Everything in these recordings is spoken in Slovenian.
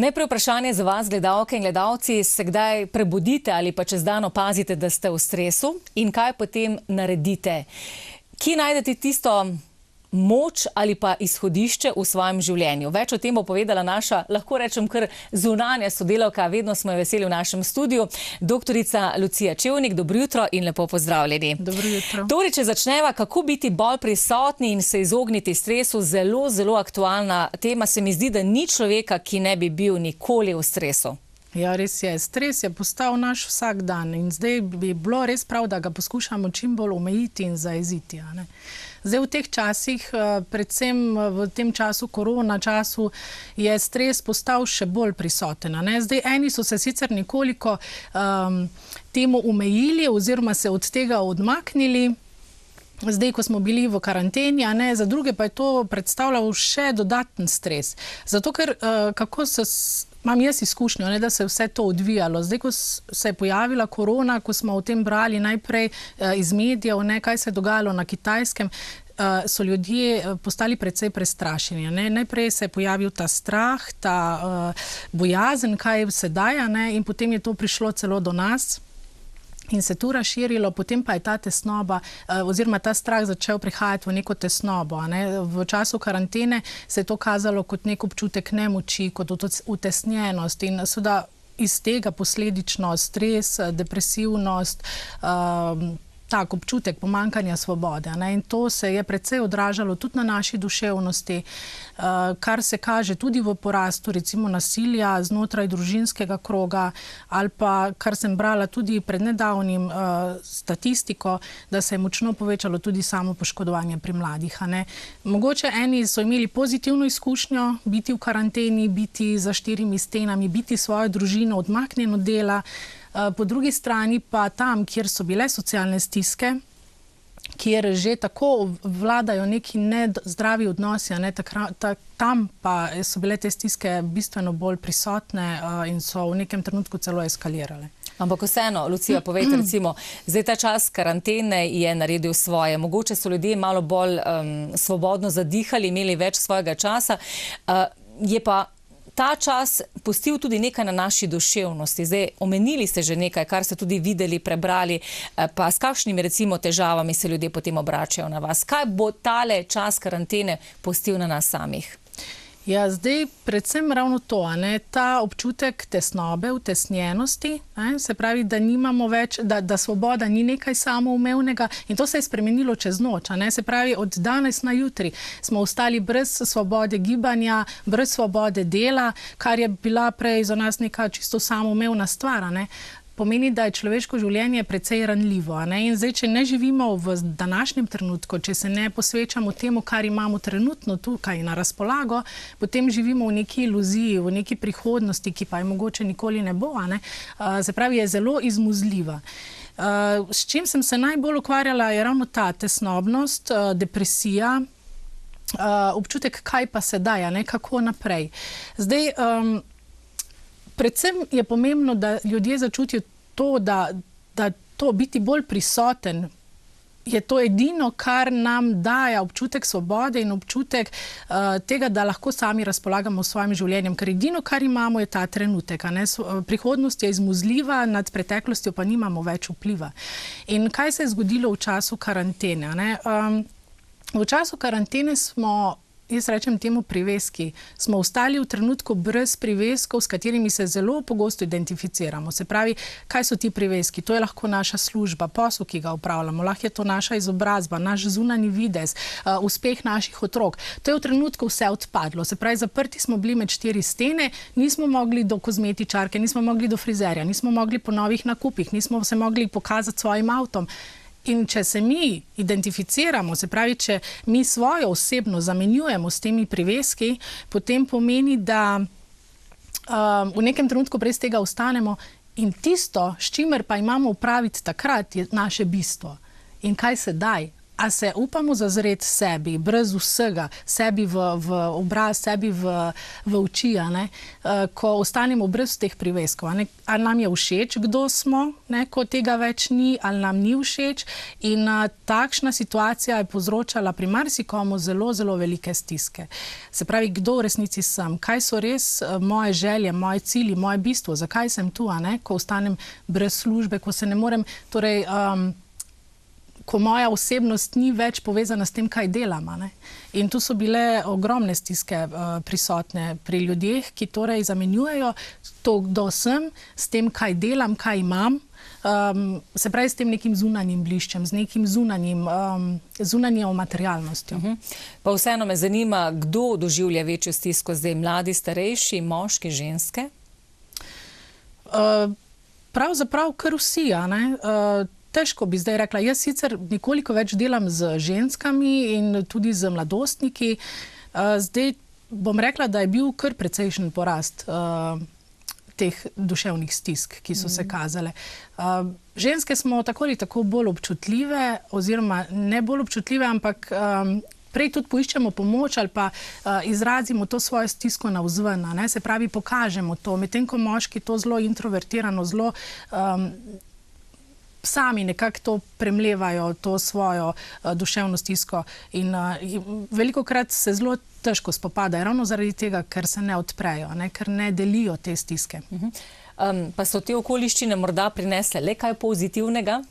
Najprej vprašanje za vas, gledalke in gledalci, se kdaj prebudite ali pa čez dan opazite, da ste v stresu in kaj potem naredite? Kje najdete tisto moč ali pa izhodišče v svojem življenju. Več o tem bo povedala naša, lahko rečem, kar zunanja sodelavka, vedno smo jo veseli v našem studiu, doktorica Lucija Čevnik. Dobro jutro in lepo pozdravljeni. Dobro jutro. Torej, če začneva, kako biti bolj prisotni in se izogniti stresu, zelo, zelo aktualna tema. Se mi zdi, da ni človeka, ki ne bi bil nikoli v stresu. Ja, res je. Stres je postal naš vsak dan in zdaj bi bilo res prav, da ga poskušamo čim bolj omejiti in zaeziti. Zdaj, v teh časih, eh, predvsem eh, v tem času, korona času, je stres postal še bolj prisoten. Zdaj, eni so se sicer nekoliko um, temu omejili, oziroma se od tega odmaknili. Zdaj, ko smo bili v karanteni, ne, za druge pa je to predstavljalo še dodaten stres. Zato, ker uh, kako se imam jaz izkušnjo, ne, da se je vse to odvijalo. Zdaj, ko se je pojavila korona, ko smo o tem brali najprej uh, iz medijev, ne, kaj se je dogajalo na kitajskem. Uh, so ljudje uh, postali precej prestrašeni. Ne? Najprej se je pojavil ta strah, ta uh, bojazen, kaj se daje, in potem je to prišlo celo do nas in se tu razširilo, potem pa je ta tesnoba, eh, oziroma ta strah začel prihajati v neko tesnobo. Ne? V času karantene se je to kazalo kot nek občutek nemoči, kot utesnjenost in seveda iz tega posledično stres, depresivnost. Um, tak občutek pomankanja svobode. Ne? In to se je predvsej odražalo tudi na naši duševnosti, uh, kar se kaže tudi v porastu recimo nasilja znotraj družinskega kroga ali pa, kar sem brala tudi pred nedavnim uh, statistiko, da se je močno povečalo tudi samo poškodovanje pri mladih. Mogoče eni so imeli pozitivno izkušnjo biti v karanteni, biti za štirimi stenami, biti svojo družino odmaknjeno dela, Eh, po drugi strani pa tam, kjer so bile socialne stiske, kjer že tako vladajo neki nezdravi odnosi, ne, takra, ta, tam pa so bile te stiske bistveno bolj prisotne uh, in so v nekem trenutku celo eskalirale. Ampak vseeno, Lucija, povejte, recimo, zdaj ta čas karantene je naredil svoje. Mogoče so ljudje malo bolj um, svobodno zadihali, imeli več svojega časa. Uh, je pa ta čas pustil tudi nekaj na naši duševnosti. Zdaj, omenili ste že nekaj, kar ste tudi videli, prebrali, eh, pa s kakšnimi recimo težavami se ljudje potem obračajo na vas. Kaj bo tale čas karantene pustil na nas samih? Ja, zdaj predvsem ravno to, ne, ta občutek tesnobe, utesnjenosti, ne, se pravi, da nimamo več, da, da svoboda ni nekaj samoumevnega in to se je spremenilo čez noč. Ne, se pravi, od danes na jutri smo ostali brez svobode gibanja, brez svobode dela, kar je bila prej za nas neka čisto samoumevna stvar. Ne pomeni, da je človeško življenje precej ranljivo. In zdaj, če ne živimo v današnjem trenutku, če se ne posvečamo temu, kar imamo trenutno tukaj na razpolago, potem živimo v neki iluziji, v neki prihodnosti, ki pa je mogoče nikoli ne bo. Ne? Se pravi, je zelo izmuzljiva. Uh, s čim sem se najbolj ukvarjala, je ravno ta tesnobnost, uh, depresija, uh, občutek, kaj pa se daje, kako naprej. Zdaj, um, predvsem je pomembno, da ljudje začutijo to, da, da to biti bolj prisoten. Je to edino, kar nam daje občutek svobode in občutek uh, tega, da lahko sami razpolagamo s svojim življenjem. Ker edino, kar imamo, je ta trenutek. Prihodnost je izmuzljiva, nad preteklostjo pa nimamo več vpliva. In kaj se je zgodilo v času karantene? Um, v času karantene smo jaz rečem temu priveski, smo ostali v trenutku brez priveskov, s katerimi se zelo pogosto identificiramo. Se pravi, kaj so ti priveski? To je lahko naša služba, posel, ki ga upravljamo, lahko je to naša izobrazba, naš zunani videz, uh, uspeh naših otrok. To je v trenutku vse odpadlo. Se pravi, zaprti smo bili med štiri stene, nismo mogli do kozmetičarke, nismo mogli do frizerja, nismo mogli po novih nakupih, nismo se mogli pokazati svojim avtom. In če se mi identificiramo, se pravi, če mi svojo osebno zamenjujemo s temi priveski, potem pomeni, da um, v nekem trenutku brez tega ostanemo in tisto, s čimer pa imamo upraviti takrat, je naše bistvo. In kaj se daj? A se upamo zazreti sebi, brez vsega, sebi v, v obraz, sebi v, v oči, uh, ko ostanemo brez teh priveskov. Ali nam je všeč, kdo smo, ne, ko tega več ni, ali nam ni všeč. In uh, takšna situacija je povzročala pri marsikomu zelo, zelo velike stiske. Se pravi, kdo v resnici sem, kaj so res uh, moje želje, moje cilji, moje bistvo, zakaj sem tu, ko ostanem brez službe, ko se ne morem. Torej, um, ko moja osebnost ni več povezana s tem, kaj delam. In tu so bile ogromne stiske uh, prisotne pri ljudeh, ki torej zamenjujejo to, kdo sem, s tem, kaj delam, kaj imam. Um, se pravi, s tem nekim zunanjim bliščem, z nekim zunanjim, um, zunanjo materialnostjo. Uh mhm. -huh. Pa vseeno me zanima, kdo doživlja večjo stisko zdaj, mladi, starejši, moški, ženske? Uh, pravzaprav, kar vsi. Uh, težko bi zdaj rekla. Jaz sicer nekoliko več delam z ženskami in tudi z mladostniki. Zdaj bom rekla, da je bil kar precejšen porast. Teh duševnih stisk, ki so se mhm. kazale. Ženske smo tako ali tako bolj občutljive, oziroma ne bolj občutljive, ampak prej tudi poiščemo pomoč ali pa uh, izrazimo to svojo stisko na vzven. Se pravi, pokažemo to, medtem ko moški to zelo introvertirano, zelo. Um, sami nekako to premlevajo, to svojo uh, duševno stisko. In uh, veliko krat se zelo težko spopadajo, ravno zaradi tega, ker se ne odprejo, ne, ker ne delijo te stiske. Uh -huh. um, pa so te okoliščine morda prinesle le kaj pozitivnega?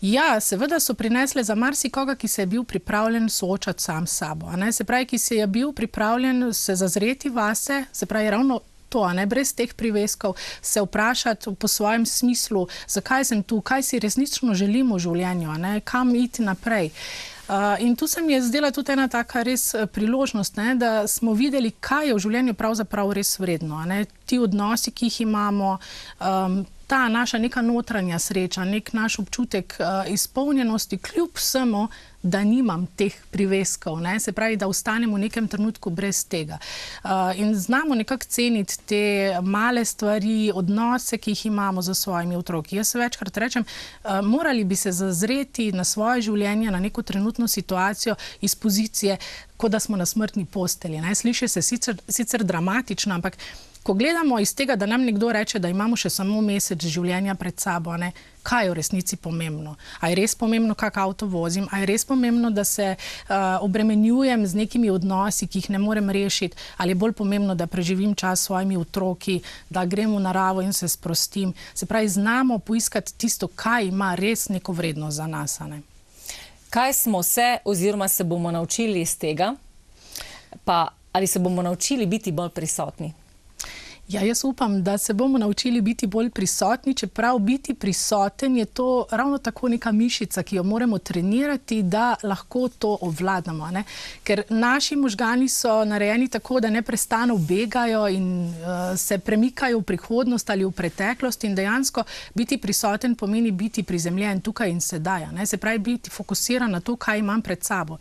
Ja, seveda so prinesle za marsikoga, ki se je bil pripravljen soočati sam s sabo. Se pravi, ki se je bil pripravljen se zazreti vase, se pravi, ravno to, ne, brez teh priveskov, se vprašati po svojem smislu, zakaj sem tu, kaj si resnično želimo v življenju, ne, kam iti naprej. Uh, in tu se mi je zdela tudi ena taka res uh, priložnost, ne, da smo videli, kaj je v življenju pravzaprav res vredno. Ne, ti odnosi, ki jih imamo. Um, Ta naša neka notranja sreča, nek naš občutek uh, izpolnjenosti, kljub vsemu, da nimam teh priveskov, ne? se pravi, da ostanem v nekem trenutku brez tega. Uh, in znamo nekako ceniti te male stvari, odnose, ki jih imamo z svojimi otroki. Jaz večkrat rečem, uh, morali bi se zazreti na svoje življenje, na neko trenutno situacijo iz pozicije, kot da smo na smrtni posteli. Ne? Sliši se sicer, sicer dramatično, ampak. Ko gledamo iz tega, da nam nekdo reče, da imamo še samo mesec življenja pred sabo, ne, kaj je v resnici pomembno? A je res pomembno, kak avto vozim? A je res pomembno, da se uh, obremenjujem z nekimi odnosi, ki jih ne morem rešiti? Ali je bolj pomembno, da preživim čas s svojimi otroki, da grem v naravo in se sprostim? Se pravi, znamo poiskati tisto, kaj ima res neko vrednost za nas. Ne? Kaj smo se oziroma se bomo naučili iz tega? Pa ali se bomo naučili biti bolj prisotni? Ja, jaz upam, da se bomo naučili biti bolj prisotni, čeprav biti prisoten je to ravno tako neka mišica, ki jo moramo trenirati, da lahko to obvladamo. Ne? Ker naši možgani so narejeni tako, da ne prestano begajo in uh, se premikajo v prihodnost ali v preteklost in dejansko biti prisoten pomeni biti prizemljen tukaj in sedaj. Ne? Se pravi, biti fokusiran na to, kaj imam pred sabo.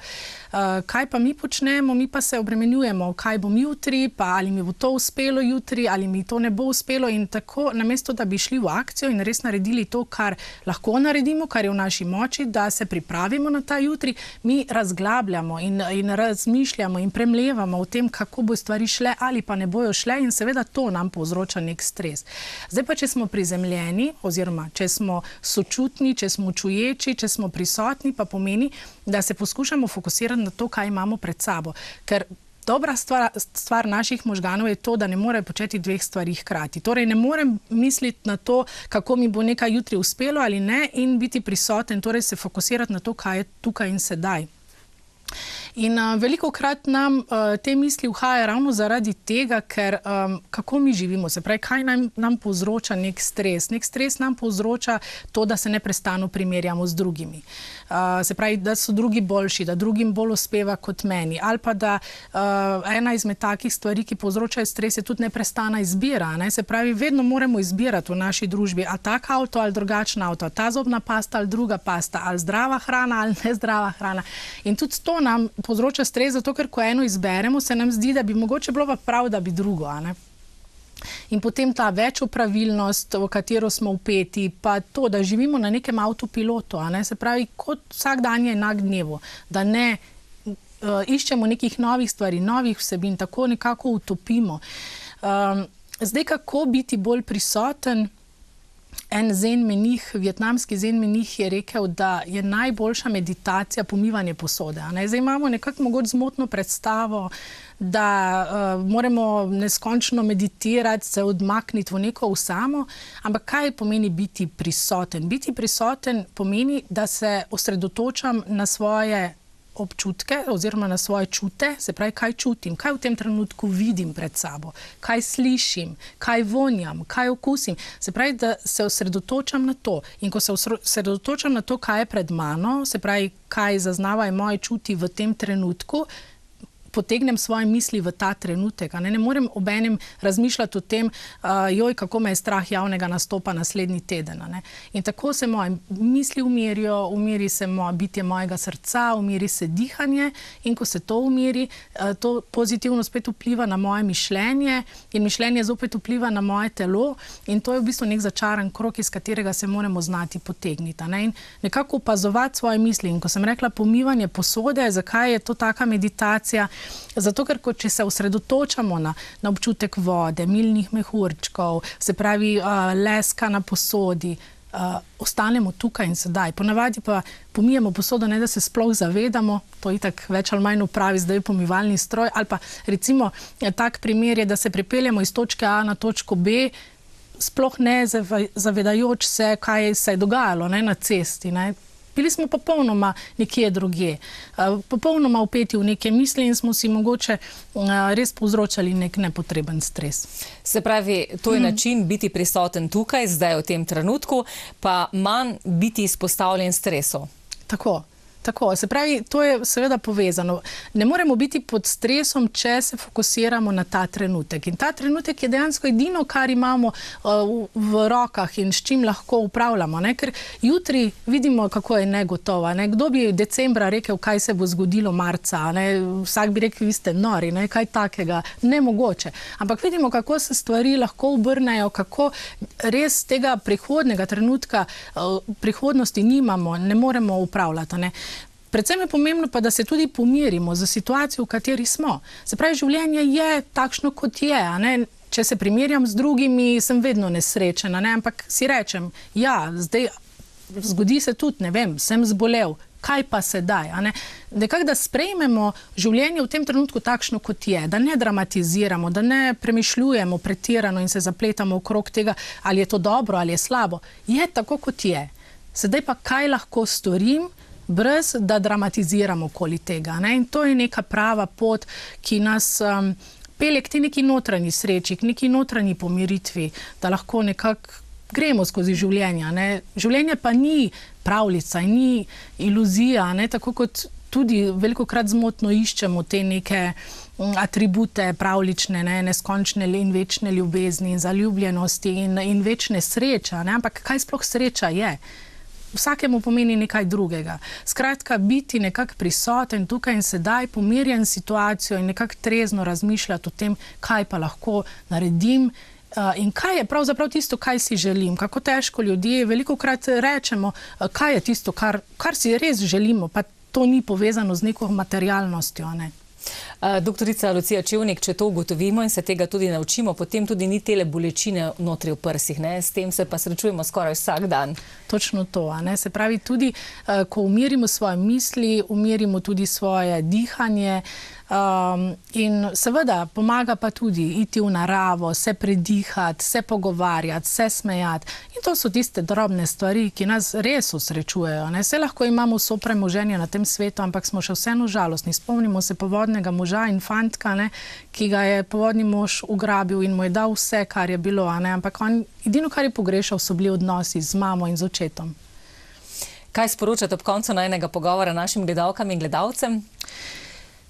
Uh, kaj pa mi počnemo, mi pa se obremenjujemo, kaj bom jutri, pa ali mi bo to uspelo jutri ali mi to ne bo uspelo. In tako, namesto da bi šli v akcijo in res naredili to, kar lahko naredimo, kar je v naši moči, da se pripravimo na ta jutri, mi razglabljamo in, in razmišljamo in premlevamo o tem, kako bo stvari šle ali pa ne bojo šle, in seveda to nam povzroča nek stres. Zdaj pa, če smo prizemljeni, oziroma če smo sočutni, če smo čuječi, če smo prisotni, pa pomeni, da se poskušamo fokusirati na to, kaj imamo pred sabo. Ker dobra stvar, stvar naših možganov je to, da ne morejo početi dveh stvari hkrati. Torej, ne morem misliti na to, kako mi bo nekaj jutri uspelo ali ne, in biti prisoten, torej se fokusirati na to, kaj je tukaj in sedaj. In uh, veliko krat nam uh, te misli vhajajo ravno zaradi tega, ker um, kako mi živimo, se pravi, kaj nam, nam povzroča nek stres. Nek stres nam povzroča to, da se neprestano primerjamo z drugimi. Uh, se pravi, da so drugi boljši, da drugim bolj uspeva kot meni. Ali pa da uh, ena izmed takih stvari, ki povzročajo stres, je tudi neprestana izbira. Ne? Se pravi, vedno moramo izbirati v naši družbi, ali tak avto ali drugačen avto, ta zobna pasta ali druga pasta, ali zdrava hrana ali nezdrava hrana. In tudi to nam povzroča stres, zato ker ko eno izberemo, se nam zdi, da bi mogoče bilo pa prav, da bi drugo. In potem ta večopravilnost, v katero smo upeti, pa to, da živimo na nekem avtopilotu, ne? se pravi, kot vsak dan je enak dnevu, da ne uh, iščemo nekih novih stvari, novih vsebin, tako nekako utopimo. Um, zdaj, kako biti bolj prisoten? En zen menih, vietnamski zen menih je rekel, da je najboljša meditacija pomivanje posode. Ne? Zdaj imamo nekako mogoče zmotno predstavo, da uh, moramo neskončno meditirati, se odmakniti v neko usamo, ampak kaj pomeni biti prisoten? Biti prisoten pomeni, da se osredotočam na svoje občutke oziroma na svoje čute, se pravi, kaj čutim, kaj v tem trenutku vidim pred sabo, kaj slišim, kaj vonjam, kaj okusim. Se pravi, da se osredotočam na to. In ko se osredotočam na to, kaj je pred mano, se pravi, kaj zaznavajo moje čuti v tem trenutku, potegnem svoje misli v ta trenutek. Ne, ne morem ob enem razmišljati o tem, uh, joj, kako me je strah javnega nastopa naslednji teden. In tako se moje misli umirijo, umiri se moje bitje mojega srca, umiri se dihanje in ko se to umiri, uh, to pozitivno spet vpliva na moje mišljenje in mišljenje zopet vpliva na moje telo in to je v bistvu nek začaran krok, iz katerega se moramo znati potegniti. Ne? In nekako opazovati svoje misli. In ko sem rekla pomivanje posode, zakaj je to taka meditacija? Zato, ker ko, če se osredotočamo na, na občutek vode, milnih mehurčkov, se pravi uh, leska na posodi. Uh, ostanemo tukaj in sedaj. Ponavadi pa pomijemo posodo, ne da se sploh zavedamo, to je tako več ali manj upravi, zdaj pomivalni stroj. Ali pa recimo tak primer je, da se pripeljemo iz točke A na točko B, sploh ne zavedajoč se, kaj se je dogajalo ne, na cesti. Ne bili smo popolnoma nekje druge, popolnoma upeti v neke misli in smo si mogoče res povzročali nek nepotreben stres. Se pravi, to je mhm. način biti prisoten tukaj, zdaj v tem trenutku, pa manj biti izpostavljen stresu. Tako. Tako, se pravi, to je seveda povezano. Ne moremo biti pod stresom, če se fokusiramo na ta trenutek. In ta trenutek je dejansko edino, kar imamo uh, v, rokah in s čim lahko upravljamo. Ne? Ker jutri vidimo, kako je negotova. Ne? Kdo bi decembra rekel, kaj se bo zgodilo marca? Ne? Vsak bi rekel, vi ste nori, ne? kaj takega. Nemogoče. Ampak vidimo, kako se stvari lahko obrnejo, kako res tega prihodnega trenutka, uh, prihodnosti nimamo, ne moremo upravljati. Ne? Predvsem je pomembno pa, da se tudi pomirimo za situacijo, v kateri smo. Se pravi, življenje je takšno, kot je. Če se primerjam z drugimi, sem vedno nesrečen, ne? ampak si rečem, ja, zdaj zgodi se tudi, ne vem, sem zbolel. Kaj pa sedaj? Nekako, da sprejmemo življenje v tem trenutku takšno, kot je, da ne dramatiziramo, da ne premišljujemo pretirano in se zapletamo okrog tega, ali je to dobro ali je slabo. Je tako, kot je. Sedaj pa kaj lahko storim, brez da dramatiziramo okoli tega. Ne? In to je neka prava pot, ki nas um, pelje k neki notranji sreči, k neki notranji pomiritvi, da lahko nekako gremo skozi življenje. Ne? Življenje pa ni pravljica, ni iluzija, ne? tako kot tudi veliko krat zmotno iščemo te neke. Um, atribute pravlične, ne, neskončne in večne ljubezni, in zaljubljenosti in, in večne sreče. Ampak kaj sploh sreča je? Vsakemu pomeni nekaj drugega. Skratka, biti nekako prisoten tukaj in sedaj, pomirjen situacijo in nekako trezno razmišljati o tem, kaj pa lahko naredim. Uh, in kaj je pravzaprav tisto, kar si želim? Kako težko ljudje veliko krat rečemo, uh, kaj je tisto, kar, kar si res želimo, pa to ni povezano z neko materialnostjo. Ne? Eh, doktorica Lucija Čevnik, če to ugotovimo in se tega tudi naučimo, potem tudi ni tele bolečine notri v prsih. Ne? S tem se pa srečujemo skoraj vsak dan. Točno to. Se pravi, tudi uh, ko umirimo svoje misli, umirimo tudi svoje dihanje. Um, in seveda pomaga pa tudi iti v naravo, se predihati, se pogovarjati, se smejati. In to so tiste drobne stvari, ki nas res usrečujejo. Ne? Vse lahko imamo vso premoženje na tem svetu, ampak smo še vseeno žalostni. Spomnimo se povodnega moža in fantka, ne? ki ga je povodni mož ugrabil in mu je dal vse, kar je bilo. Ampak on, edino, kar je pogrešal, so bili odnosi z mamo in z očetom. Kaj sporočate ob koncu najnega pogovora našim gledalkam in gledalcem?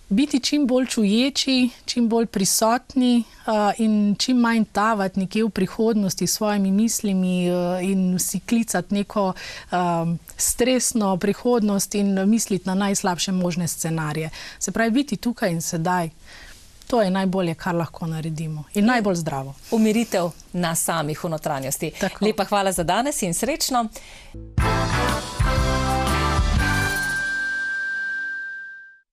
Biti čim bolj čuječi, čim bolj prisotni uh, in čim manj tavati nekje v prihodnosti s svojimi mislimi uh, in si klicati neko um, stresno prihodnost in misliti na najslabše možne scenarije. Se pravi, biti tukaj in sedaj. To je najbolje, kar lahko naredimo in najbolj zdravo. Umiritev na samih v notranjosti. Tako. Lepa hvala za danes in srečno.